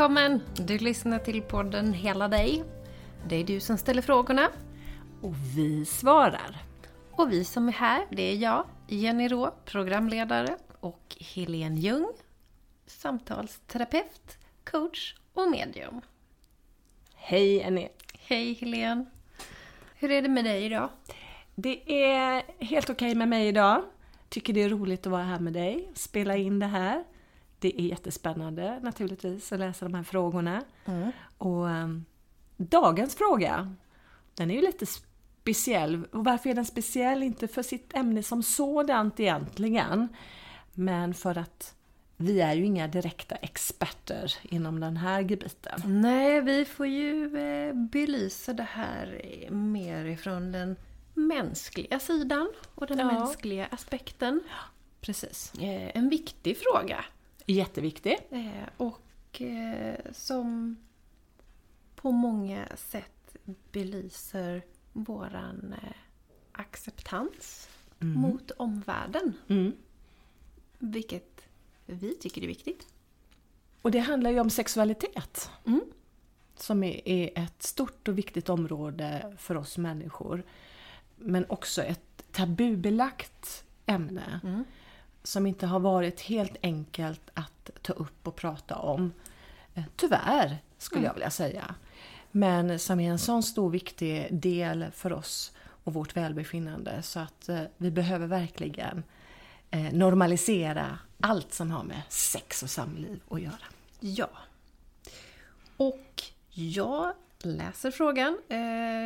Välkommen! Du lyssnar till podden Hela dig. Det är du som ställer frågorna. Och vi svarar. Och vi som är här, det är jag, Jenny Rå, programledare och Helene Ljung, samtalsterapeut, coach och medium. Hej Annie! Hej Helene! Hur är det med dig idag? Det är helt okej med mig idag. Tycker det är roligt att vara här med dig, spela in det här. Det är jättespännande naturligtvis att läsa de här frågorna. Mm. Och um, dagens fråga, den är ju lite speciell. Och varför är den speciell? Inte för sitt ämne som sådant egentligen, men för att vi är ju inga direkta experter inom den här gebiten. Nej, vi får ju eh, belysa det här mer ifrån den mänskliga sidan och den Ja. mänskliga aspekten. Precis. Eh, En viktig fråga Jätteviktig. eh, och eh, som på många sätt belyser våran eh, acceptans mot omvärlden. Mm. Vilket vi tycker är viktigt. Och det handlar ju om sexualitet. Mm. Som är, är ett stort och viktigt område för oss människor. Men också ett tabubelagt ämne. Mm. Som inte har varit helt enkelt att ta upp och prata om. Eh, Tyvärr, skulle jag vilja säga. Men som är en sån stor viktig del för oss och vårt välbefinnande. Så att eh, vi behöver verkligen eh, normalisera allt som har med sex och samliv att göra. Ja. Och jag läser frågan.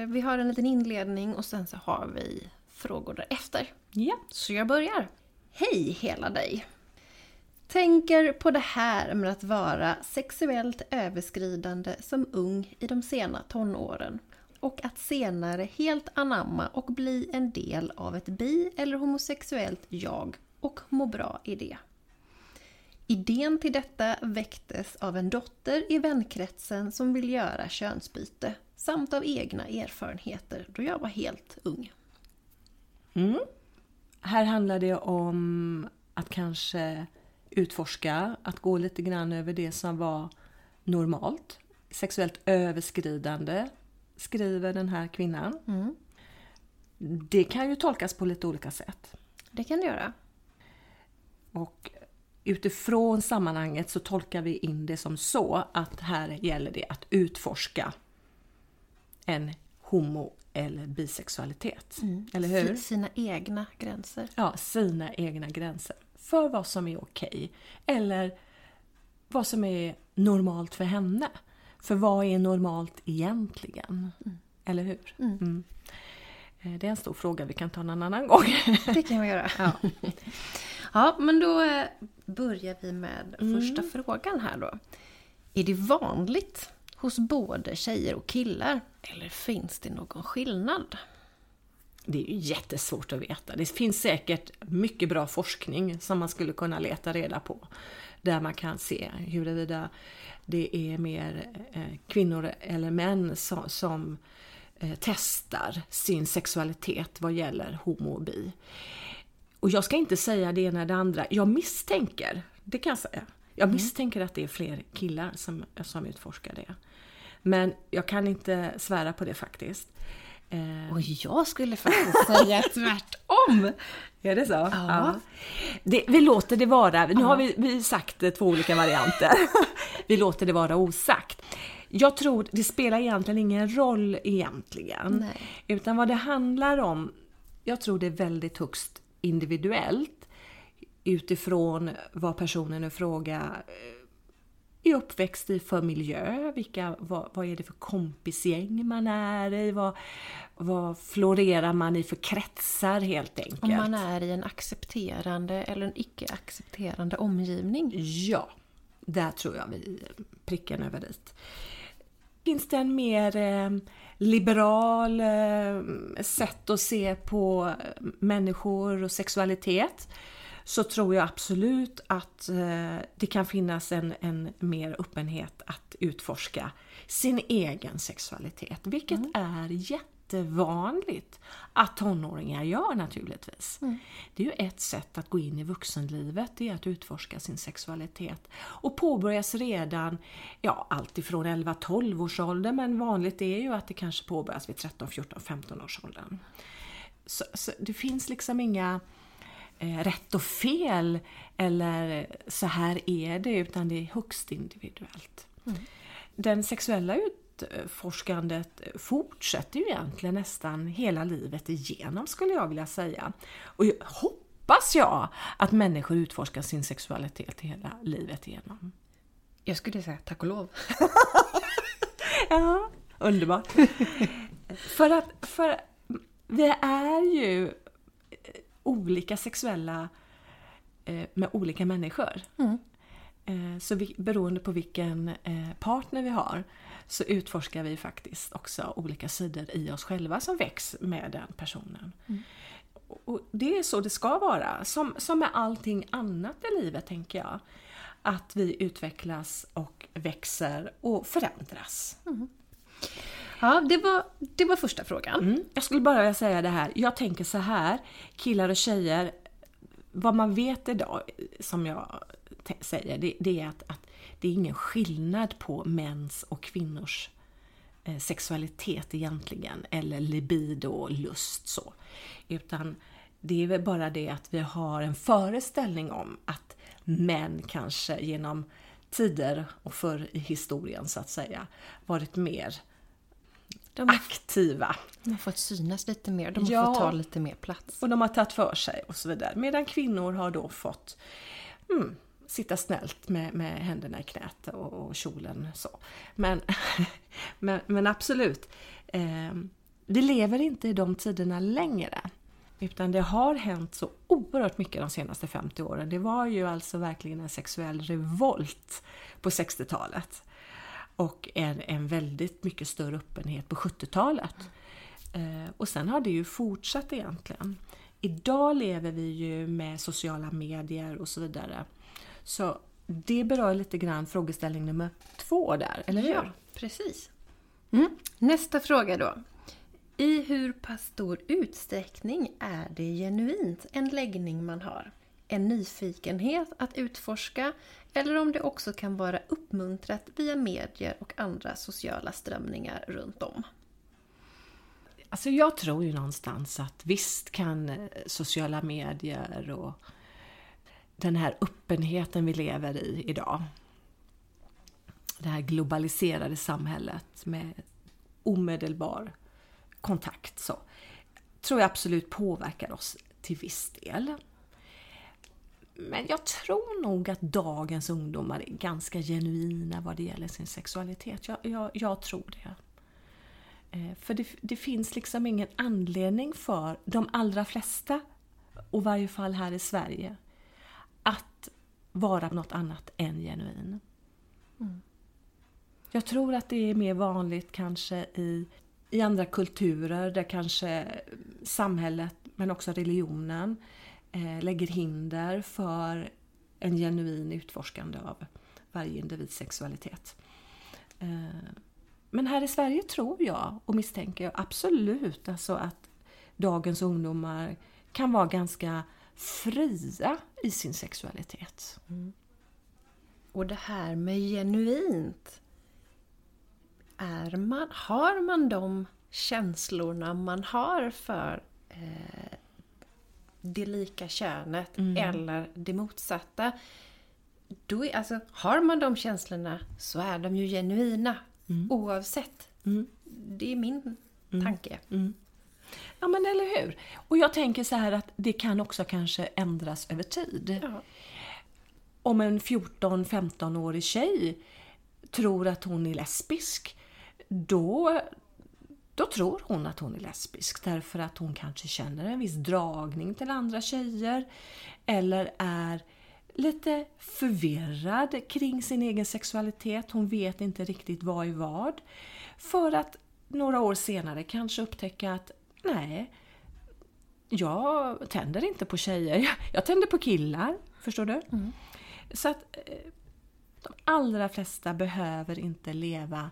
Vi har en liten inledning och sen så har vi frågor därefter. Ja. Så jag börjar. Hej hela dig! Tänker på det här med att vara sexuellt överskridande som ung i de sena tonåren och att senare helt anamma och bli en del av ett bi eller homosexuellt jag och må bra i det. Idén till detta väcktes av en dotter i vänkretsen som vill göra könsbyte samt av egna erfarenheter då jag var helt ung. Mm. Här handlar det om att kanske utforska, att gå lite grann över det som var normalt. Sexuellt överskridande, skriver den här kvinnan. Mm. Det kan ju tolkas på lite olika sätt. Det kan du göra. Och utifrån sammanhanget så tolkar vi in det som så att här gäller det att utforska en homo eller bisexualitet. Eller hur? Si- Sina egna gränser. ja, sina egna gränser för vad som är okej eller vad som är normalt för henne. För vad är normalt egentligen? Eller hur? Mm. Eh, Det är en stor fråga vi kan ta en annan gång. Det kan vi göra. Ja, ja men då eh, börjar vi med första frågan här då. Är det vanligt hos både tjejer och killar? Eller finns det någon skillnad? Det är ju jättesvårt att veta. Det finns säkert mycket bra forskning som man skulle kunna leta reda på. Där man kan se huruvida det är mer eh, kvinnor eller män som, som eh, testar sin sexualitet vad gäller homo och bi. Och jag ska inte säga det ena eller det andra. Jag misstänker, det kan jag säga. Jag misstänker att det är fler killar som, som utforskar det. Men jag kan inte svära på det faktiskt. Eh, Och jag skulle faktiskt säga tvärtom. är det så? Ja. Det, vi låter det vara. Nu har vi, vi sagt eh, två olika varianter. vi låter det vara osagt. Jag tror det spelar egentligen ingen roll egentligen. Nej. Utan vad det handlar om, jag tror det är väldigt högst individuellt utifrån vad personen i fråga eh, är uppväxt i för miljö, vilka, vad, vad är det för kompisgäng man är i, vad, vad florerar man i för kretsar helt enkelt. Om man är i en accepterande eller en icke-accepterande omgivning. Ja, där tror jag vi pricken över dit. Finns det en mer eh, liberal eh, sätt att se på människor och sexualitet så tror jag absolut att eh, det kan finnas en, en mer öppenhet att utforska sin egen sexualitet, vilket är jättevanligt att tonåringar gör naturligtvis. Mm. Det är ju ett sätt att gå in i vuxenlivet, det är att utforska sin sexualitet. Och påbörjas redan, ja alltifrån 11-12 års ålder, men vanligt är ju att det kanske påbörjas vid 13, 14, 15 års åldern. Så, så det finns liksom inga eh, rätt och fel eller så här är det, utan det är högst individuellt. Mm. Den sexuella utforskandet fortsätter ju egentligen nästan hela livet igenom skulle jag vilja säga. Och jag hoppas jag att människor utforskar sin sexualitet hela livet igenom. Jag skulle säga tack och lov. Ja, underbart. för att för vi är ju olika sexuella eh, med olika människor. Mm. Eh, Så vi, beroende på vilken eh, partner vi har så utforskar vi faktiskt också olika sidor i oss själva som väcks med den personen. Och- Och det är så det ska vara, som, som med allting annat i livet tänker jag. Att vi utvecklas och växer och förändras. Ja, det var, det var första frågan. Mm. Jag skulle bara vilja säga det här, jag tänker så här, killar och tjejer, vad man vet idag, som jag säger, det, det är att, att det är ingen skillnad på mäns och kvinnors eh, sexualitet egentligen, eller libido och lust så. Utan det är väl bara det att vi har en föreställning om att män kanske genom tider och förr i historien så att säga varit mer de har, aktiva. de har fått synas lite mer, de har Ja. fått ta lite mer plats. Och de har tagit för sig och så vidare. Medan kvinnor har då fått mm, sitta snällt med, med händerna i knät och, och kjolen så. Men, men, men absolut, eh, vi lever inte i de tiderna längre. Utan det har hänt så oerhört mycket de senaste 50 åren. Det var ju alltså verkligen en sexuell revolt på 60-talet. Och en, en väldigt mycket större öppenhet på 70-talet. Eh, och sen har det ju fortsatt egentligen. Idag lever vi ju med sociala medier och så vidare. Så det berör lite grann frågeställning nummer två där, eller hur? Ja, precis. Mm. Nästa fråga då. I hur pass stor utsträckning är det genuint en läggning man har? En nyfikenhet att utforska eller om det också kan vara uppmuntrat via medier och andra sociala strömningar runt om? Alltså jag tror ju någonstans att visst kan eh, sociala medier och den här öppenheten vi lever i idag. Det här globaliserade samhället med omedelbar kontakt så. Tror jag absolut påverkar oss till viss del. Men jag tror nog att dagens ungdomar är ganska genuina vad det gäller sin sexualitet. Jag, jag, jag tror det. Eh, För det, det finns liksom ingen anledning för de allra flesta, och i varje fall här i Sverige, att vara något annat än genuin. Jag tror att det är mer vanligt kanske i, i andra kulturer där kanske samhället, men också religionen, Eh, lägger hinder för en genuin utforskande av varje individs sexualitet. Eh, men här i Sverige tror jag och misstänker jag absolut alltså att dagens ungdomar kan vara ganska fria i sin sexualitet. Mm. Och det här med genuint. Är man, har man de känslorna man har för eh, det lika könet eller det motsatta. Då är, alltså, har man de känslorna så är de ju genuina oavsett. Mm. Det är min tanke. Ja men eller hur? Och jag tänker så här att det kan också kanske ändras över tid. Ja. Om en 14-15-årig tjej tror att hon är lesbisk, då, då tror hon att hon är lesbisk därför att hon kanske känner en viss dragning till andra tjejer eller är lite förvirrad kring sin egen sexualitet. Hon vet inte riktigt vad är vad. För att några år senare kanske upptäcka att nej, jag tänder inte på tjejer, jag, tänder på killar. Förstår du? Så att eh, de allra flesta behöver inte leva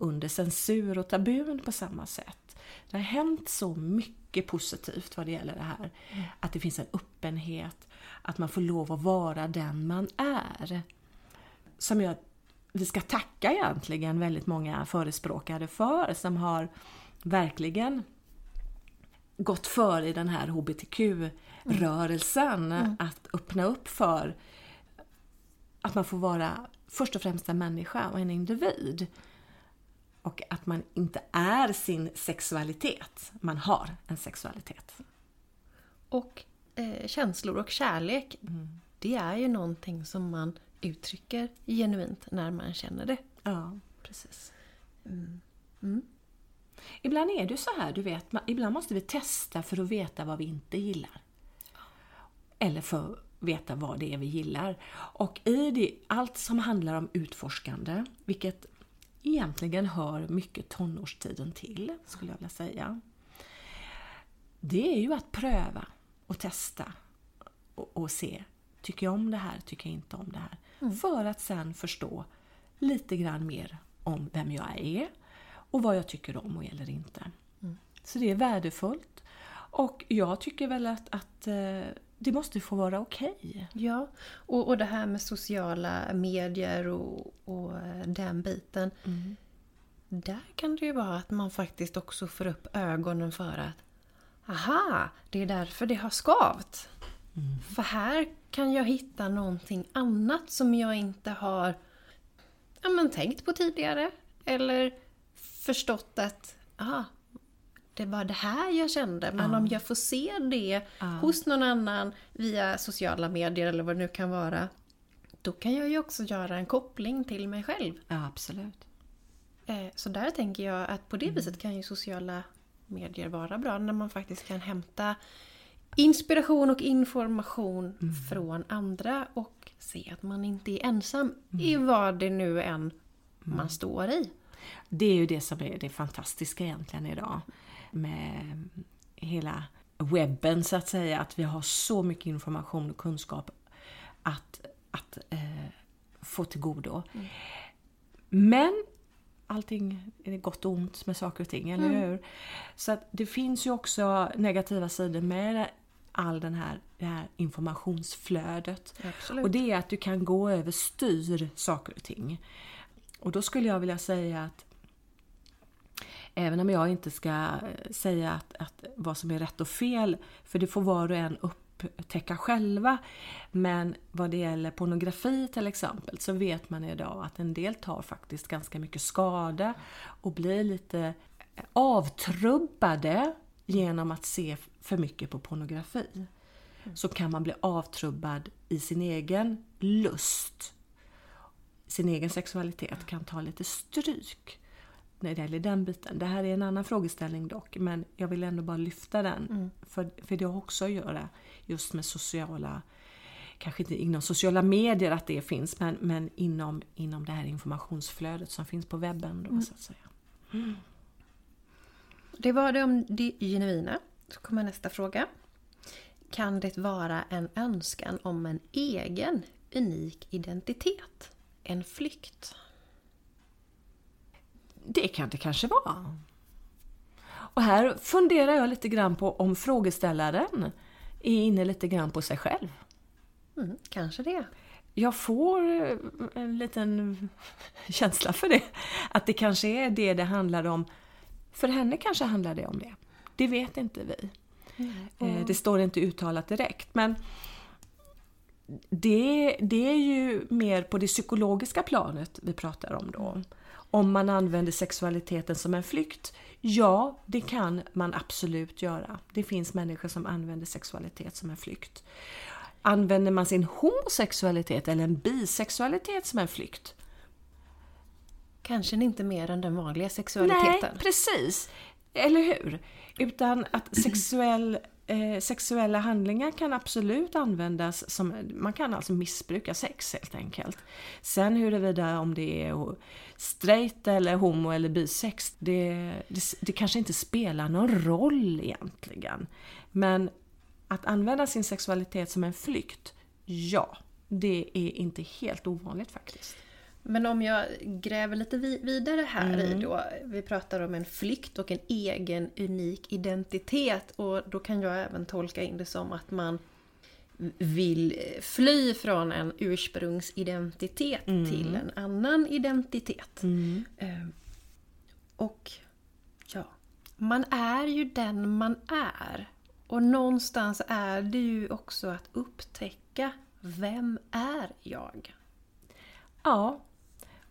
under censur och tabun på samma sätt. Det har hänt så mycket positivt vad det gäller det här. Mm. Att det finns en öppenhet, att man får lov att vara den man är. Som jag, vi ska tacka egentligen väldigt många förespråkare för, som har verkligen gått före i den här HBTQ-rörelsen. Mm. Att öppna upp för att man får vara först och främst en människa och en individ. Och att man inte är sin sexualitet, man har en sexualitet. Och eh, känslor och kärlek, mm. det är ju någonting som man uttrycker genuint när man känner det. Ja, precis. Mm. Mm. Ibland är det så här, du vet, ibland måste vi testa för att veta vad vi inte gillar. Eller för att veta vad det är vi gillar. Och i det, allt som handlar om utforskande, vilket egentligen hör mycket tonårstiden till, skulle jag vilja säga. Det är ju att pröva och testa och, och se, tycker jag om det här, tycker jag inte om det här? Mm. För att sen förstå lite grann mer om vem jag är och vad jag tycker om och eller inte. Mm. Så det är värdefullt. Och jag tycker väl att, att eh, det måste få vara okej. Okay. Ja, och, och det här med sociala medier och, och eh, den biten. Mm. Där kan det ju vara att man faktiskt också får upp ögonen för att Aha, det är därför det har skavt. Mm. För här kan jag hitta någonting annat som jag inte har ja, men, tänkt på tidigare. Eller förstått att aha, det var det här jag kände. Men ja. om jag får se det ja. hos någon annan via sociala medier eller vad det nu kan vara. Då kan jag ju också göra en koppling till mig själv. Ja, absolut. Eh, så där tänker jag att på det mm. viset kan ju sociala medier vara bra. När man faktiskt kan hämta inspiration och information mm. från andra och se att man inte är ensam mm. i vad det nu än man mm. står i. Det är ju det som är det fantastiska egentligen idag med hela webben så att säga, att vi har så mycket information och kunskap att, att eh, få till godo. Mm. Men allting är gott och ont med saker och ting, eller mm. hur? Så att det finns ju också negativa sidor med all den här, det här informationsflödet. Absolut. Och det är att du kan gå över styr saker och ting. Och då skulle jag vilja säga att Även om jag inte ska eh, säga att, att vad som är rätt och fel, för det får var och en upptäcka själva. Men vad det gäller pornografi till exempel så vet man idag att en del tar faktiskt ganska mycket skada och blir lite avtrubbade genom att se för mycket på pornografi. Så kan man bli avtrubbad i sin egen lust. Sin egen sexualitet kan ta lite stryk när det gäller den biten. Det här är en annan frågeställning dock, men jag vill ändå bara lyfta den. Mm. För, för det har också att göra just med sociala, kanske inte inom sociala medier att det finns, men, men inom, inom det här informationsflödet som finns på webben. Då, mm. så att säga. Mm. Det var det om det genuina. Så kommer nästa fråga. Kan det vara en önskan om en egen unik identitet? En flykt? Det kan det kanske vara. Och här funderar jag lite grann på om frågeställaren är inne lite grann på sig själv. Mm, kanske det. Jag får eh, en liten känsla för det. Att det kanske är det det handlar om. För henne kanske handlar det om det. Det vet inte vi. Mm. Det står inte uttalat direkt. Men det, det är ju mer på det psykologiska planet vi pratar om då om man använder sexualiteten som en flykt? Ja, det kan man absolut göra. Det finns människor som använder sexualitet som en flykt. Använder man sin homosexualitet eller en bisexualitet som en flykt? Kanske inte mer än den vanliga sexualiteten. Nej, precis. Eller hur? Utan att sexuell eh, sexuella handlingar kan absolut användas som, man kan alltså missbruka sex helt enkelt. Sen huruvida om det är straight eller homo eller bisex, det, det, det kanske inte spelar någon roll egentligen. Men att använda sin sexualitet som en flykt, ja, det är inte helt ovanligt faktiskt. Men om jag gräver lite vi- vidare här Mm. i då. Vi pratar om en flykt och en egen unik identitet. Och då kan jag även tolka in det som att man vill fly från en ursprungsidentitet Mm. till en annan identitet. Eh, Och ja, man är ju den man är. Och någonstans är det ju också att upptäcka vem är jag? Ja,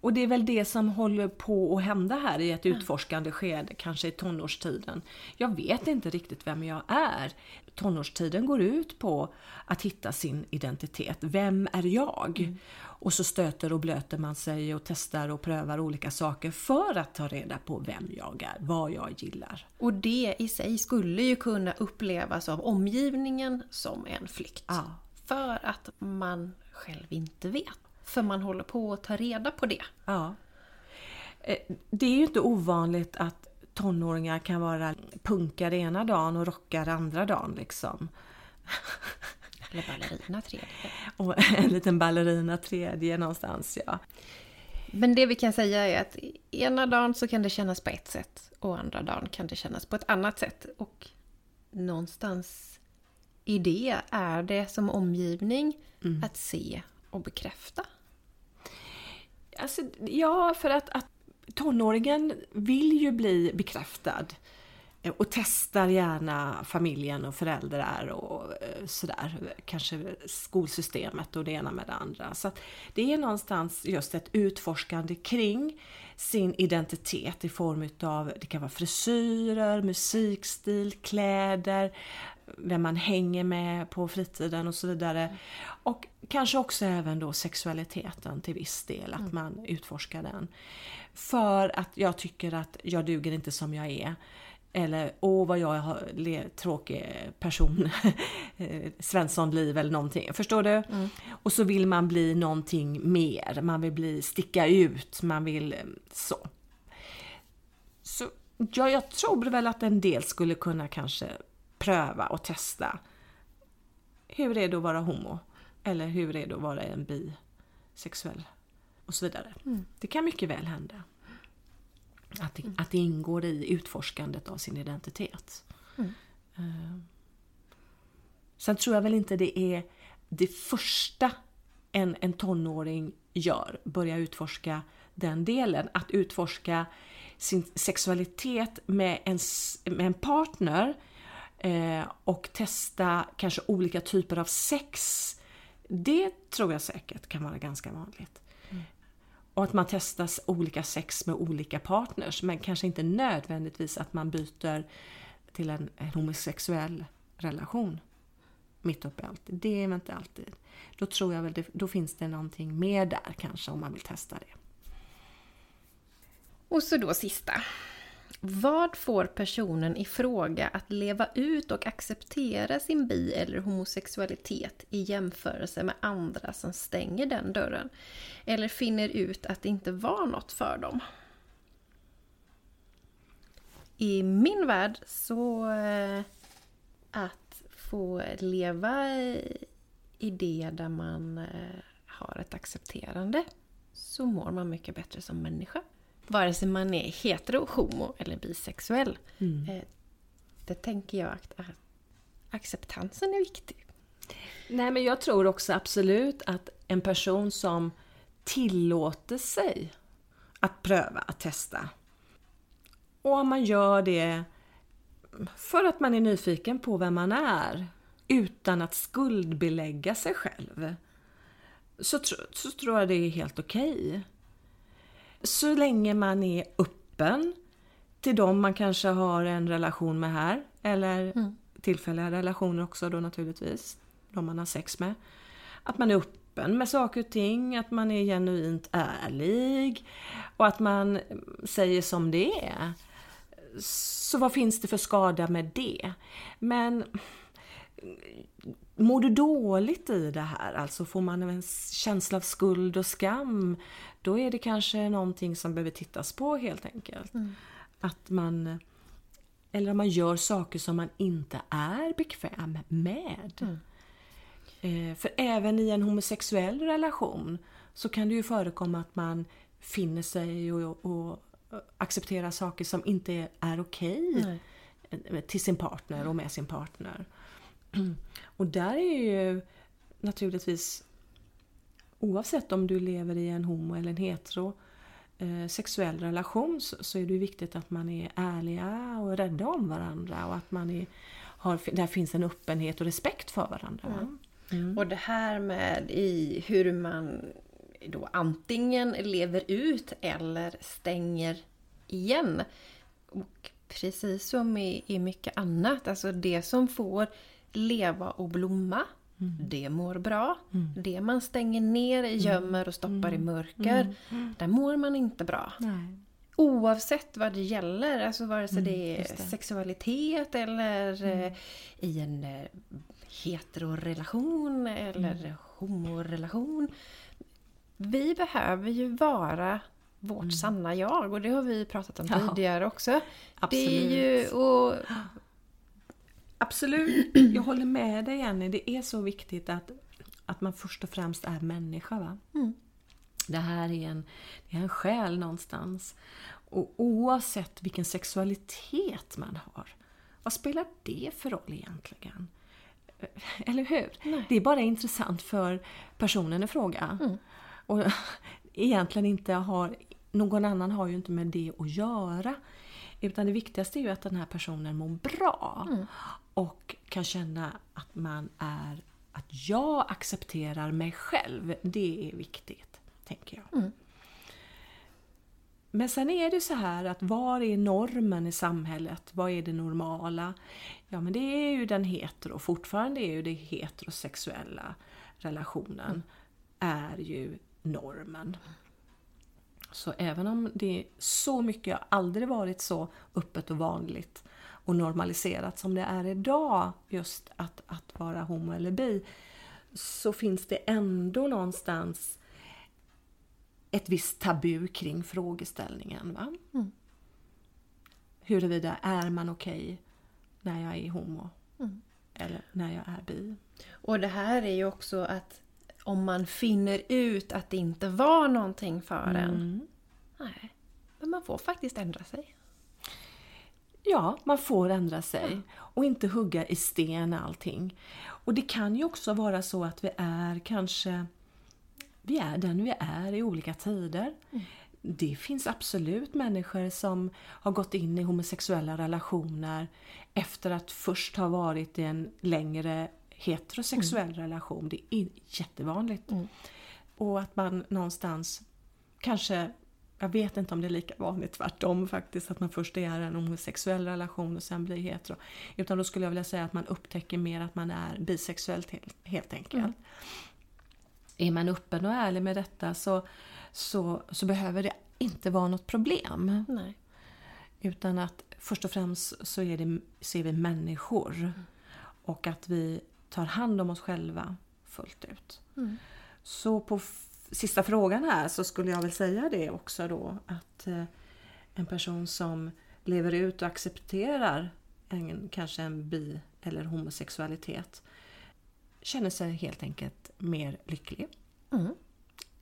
och det är väl det som håller på att hända här i ett utforskande skede, kanske i tonårstiden. Jag vet inte riktigt vem jag är. Tonårstiden går ut på att hitta sin identitet. Vem är jag? Och så stöter och blöter man sig och testar och prövar olika saker för att ta reda på vem jag är, vad jag gillar. Och det i sig skulle ju kunna upplevas av omgivningen som en flykt. Ja. För att man själv inte vet. För man håller på att ta reda på det. Ja. Eh, Det är ju inte ovanligt att tonåringar kan vara punkare ena dagen och rockare andra dagen liksom. Eller ballerina tredje. Och en liten ballerina tredje någonstans ja. Men det vi kan säga är att ena dagen så kan det kännas på ett sätt och andra dagen kan det kännas på ett annat sätt. Och någonstans i det är det som omgivning att se och bekräfta. Alltså, ja, för att, att tonåringen vill ju bli bekräftad eh, och testar gärna familjen och föräldrar och eh, sådär. Kanske skolsystemet och det ena med det andra. Så att det är någonstans just ett utforskande kring sin identitet i form utav, det kan vara frisyrer, musikstil, kläder, vem man hänger med på fritiden och så vidare. Och kanske också även då sexualiteten till viss del, att man utforskar den. För att jag tycker att jag duger inte som jag är. Eller åh vad jag har tråkig person, Eh, Svenssonliv eller någonting. Förstår du? Och så vill man bli någonting mer, man vill bli, sticka ut, man vill eh, så. Så ja, jag tror väl att en del skulle kunna kanske pröva och testa. Hur är det att vara homo? Eller hur är det att vara en bisexuell? Och så vidare. Det kan mycket väl hända. Att det, att det ingår i utforskandet av sin identitet. Eh, Sen tror jag väl inte det är det första en, en tonåring gör, börja utforska den delen. Att utforska sin sexualitet med en, med en partner eh, och testa kanske olika typer av sex. Det tror jag säkert kan vara ganska vanligt. Och att man testar olika sex med olika partners men kanske inte nödvändigtvis att man byter till en, en homosexuell relation mitt uppe i allt. Det är inte alltid. Då tror jag väl det, då finns det någonting mer där kanske om man vill testa det. Och så då sista. Vad får personen i fråga att leva ut och acceptera sin bi eller homosexualitet i jämförelse med andra som stänger den dörren? Eller finner ut att det inte var något för dem? I min värld så eh, att få leva i det där man eh, har ett accepterande så mår man mycket bättre som människa. Vare sig man är hetero, homo eller bisexuell. Eh, Det tänker jag att, att acceptansen är viktig. Nej men jag tror också absolut att en person som tillåter sig att pröva, att testa. Och om man gör det för att man är nyfiken på vem man är utan att skuldbelägga sig själv. Så, så tror jag det är helt okej. Så länge man är öppen till dem man kanske har en relation med här. Eller tillfälliga relationer också då naturligtvis. De man har sex med. Att man är öppen med saker och ting, att man är genuint ärlig och att man säger som det är. Så vad finns det för skada med det? Men mår du dåligt i det här, alltså får man en känsla av skuld och skam, då är det kanske någonting som behöver tittas på helt enkelt. Att man, eller om man gör saker som man inte är bekväm med. Eh, För även i en homosexuell relation så kan det ju förekomma att man finner sig och, och accepterar saker som inte är okej okay till sin partner och med sin partner. Och där är ju naturligtvis oavsett om du lever i en homo eller en hetero eh, sexuell relation så, så, är det viktigt att man är ärliga och rädda om varandra och att man är, har, där finns en öppenhet och respekt för varandra. Mm. Mm. Och det här med i hur man då antingen lever ut eller stänger igen. Och precis som i, i mycket annat, alltså det som får leva och blomma Mm. Det mår bra. Mm. Det man stänger ner, mm. gömmer och stoppar i mm. mörker, mm. där mår man inte bra. Nej. Oavsett vad det gäller, alltså vare sig det är det. sexualitet eller eh, i en eh, heterorelation eller homorelation. Vi behöver ju vara vårt mm. sanna jag och det har vi pratat om ja. tidigare också. Absolut. Det är ju, och Absolut, jag håller med dig Jenny. Det är så viktigt att, att man först och främst är människa. Va? Mm. Det här är en, det är en själ någonstans. Och oavsett vilken sexualitet man har, vad spelar det för roll egentligen? Eller hur? Nej. Det är bara intressant för personen i fråga. Mm. Och egentligen inte har, någon annan har ju inte med det att göra. Utan det viktigaste är ju att den här personen mår bra. Mm och kan känna att man är att jag accepterar mig själv. Det är viktigt, tänker jag. Mm. Men sen är det så här att var är normen i samhället? Vad är det normala? Ja men det är ju den hetero, fortfarande är ju det heterosexuella relationen är ju normen. Så även om det är så mycket, aldrig varit så öppet och vanligt och normaliserat som det är idag, just att, att vara homo eller bi, så finns det ändå någonstans ett visst tabu kring frågeställningen. Va? Mm. Huruvida är man okej okay när jag är homo mm. eller när jag är bi. Och det här är ju också att om man finner ut att det inte var någonting för mm. en. Nej, men man får faktiskt ändra sig. Ja, man får ändra sig och inte hugga i sten allting. Och det kan ju också vara så att vi är kanske vi är den vi är i olika tider. Mm. Det finns absolut människor som har gått in i homosexuella relationer efter att först ha varit i en längre heterosexuell mm. relation. Det är jättevanligt. Mm. Och att man någonstans kanske jag vet inte om det är lika vanligt tvärtom faktiskt, att man först är en homosexuell relation och sen blir hetero. Utan då skulle jag vilja säga att man upptäcker mer att man är bisexuell helt enkelt. Mm. Är man öppen och ärlig med detta så, så, så behöver det inte vara något problem. Nej. Utan att först och främst så är, det, så är vi människor. Mm. Och att vi tar hand om oss själva fullt ut. Mm. Så på sista frågan här så skulle jag väl säga det också då att eh, en person som lever ut och accepterar en, kanske en bi eller homosexualitet känner sig helt enkelt mer lycklig mm.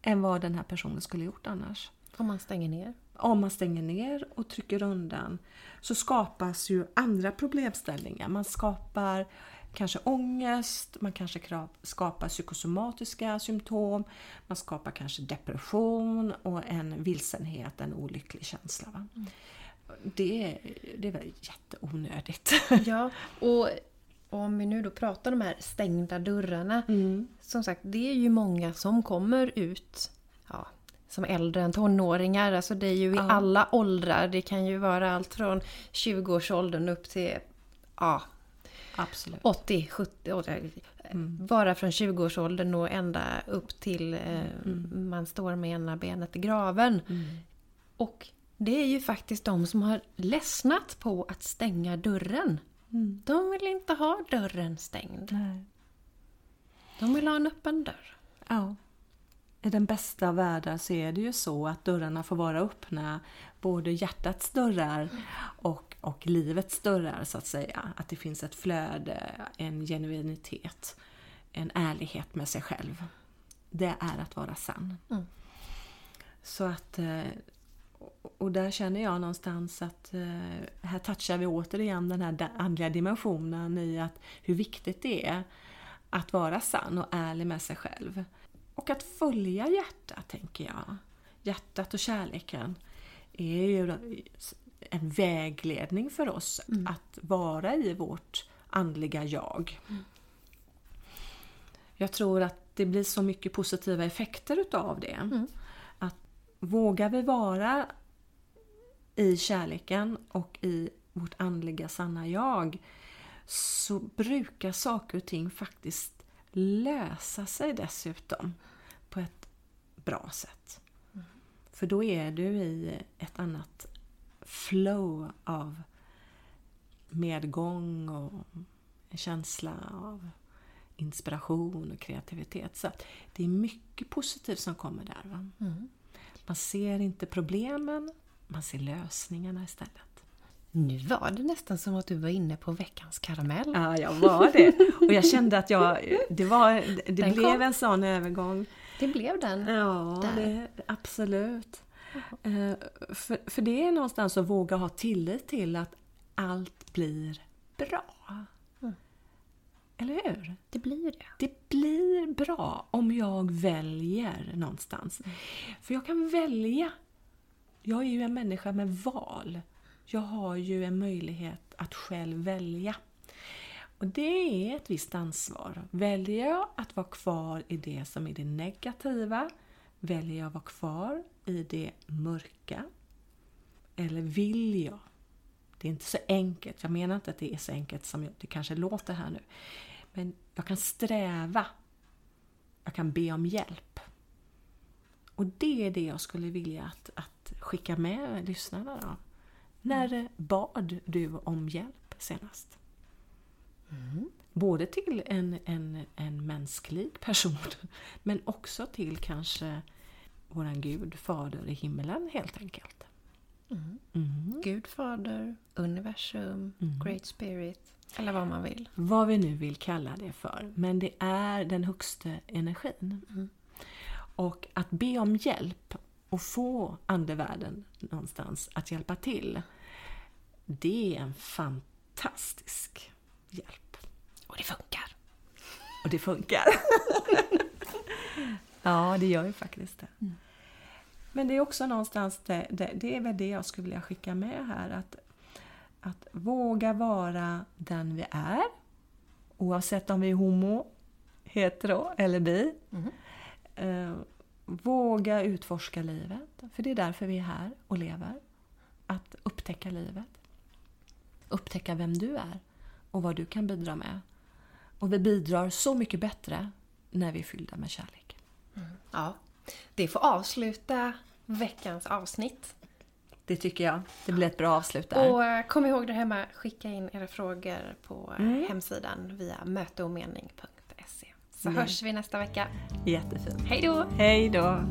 än vad den här personen skulle gjort annars. Om man stänger ner? Om man stänger ner och trycker undan så skapas ju andra problemställningar. Man skapar kanske ångest, man kanske skapar psykosomatiska symptom, man skapar kanske depression och en vilsenhet, en olycklig känsla. Va? Mm. Det, det är väl jätteonödigt. Ja, och om vi nu då pratar om de här stängda dörrarna. Mm. Som sagt, det är ju många som kommer ut ja, som äldre än tonåringar. Alltså det är ju i ja. alla åldrar. Det kan ju vara allt från 20-årsåldern upp till ja, Absolut. 80, 70, 80, mm. bara från 20-årsåldern och ända upp till eh, mm. man står med ena benet i graven. Mm. Och det är ju faktiskt de som har ledsnat på att stänga dörren. Mm. De vill inte ha dörren stängd. Nej. De vill ha en öppen dörr. Ja. I den bästa av världar så är det ju så att dörrarna får vara öppna, både hjärtats dörrar och och livets dörrar så att säga. Att det finns ett flöde, en genuinitet, en ärlighet med sig själv. det är att vara sann. Mm. Så att eh, och där känner jag någonstans att eh, här touchar vi återigen den här andliga dimensionen i att hur viktigt det är att vara sann och ärlig med sig själv. Och att följa hjärtat, tänker jag. Hjärtat och kärleken är ju en vägledning för oss mm. att vara i vårt andliga jag. Mm. Jag tror att det blir så mycket positiva effekter utav det. Mm. Att vågar vi vara i kärleken och i vårt andliga sanna jag så brukar saker och ting faktiskt lösa sig dessutom på ett bra sätt. Mm. För då är du i ett annat flow av medgång och en känsla av inspiration och kreativitet. Så det är mycket positivt som kommer där. Mm. Man ser inte problemen, man ser lösningarna istället. Nu var det nästan som att du var inne på veckans karamell. Ja, jag var det. Och jag kände att jag, det, var, det blev kom. en sån övergång. Det blev den. Ja, det, absolut. Uh, för, för det är någonstans att våga ha tillit till att allt blir bra. Mm. Eller hur? Det blir det. Det blir bra om jag väljer någonstans. Mm. För jag kan välja jag är ju en människa med val. Jag har ju en möjlighet att själv välja. Och det är ett visst ansvar. Väljer jag att vara kvar i det som är det negativa? Väljer jag att vara kvar i det mörka? Eller vill jag? Det är inte så enkelt. Jag menar inte att det är så enkelt som det kanske låter här nu. Men jag kan sträva. Jag kan be om hjälp. Och det är det jag skulle vilja att, att skicka med lyssnarna då? När bad du om hjälp senast? Mm. Både till en, en, en mänsklig person men också till kanske våran Gud, Fader i himmelen helt enkelt. Mm. Mm. Gud, Fader, Universum, mm. Great Spirit eller vad man vill. Vad vi nu vill kalla det för. Men det är den högsta energin. Mm. Och att be om hjälp och få andevärlden någonstans att hjälpa till. Det är en fantastisk hjälp. Och det funkar. Och det funkar. ja, det gör ju faktiskt det. Mm. Men det är också någonstans, det, det, det, är väl det jag skulle vilja skicka med här. Att, att våga vara den vi är. Oavsett om vi är homo, hetero eller bi. Mm. Uh, Våga utforska livet, för det är därför vi är här och lever. Att upptäcka livet. Upptäcka vem du är och vad du kan bidra med. Och vi bidrar så mycket bättre när vi är fyllda med kärlek. Mm. Ja, det får avsluta veckans avsnitt. Det tycker jag. Det blir ett bra avslut där. Och eh, kom ihåg där hemma, skicka in era frågor på mm. hemsidan via möteomening.se. Så mm. hörs vi nästa vecka. Jättefint. Hej då! Hej då!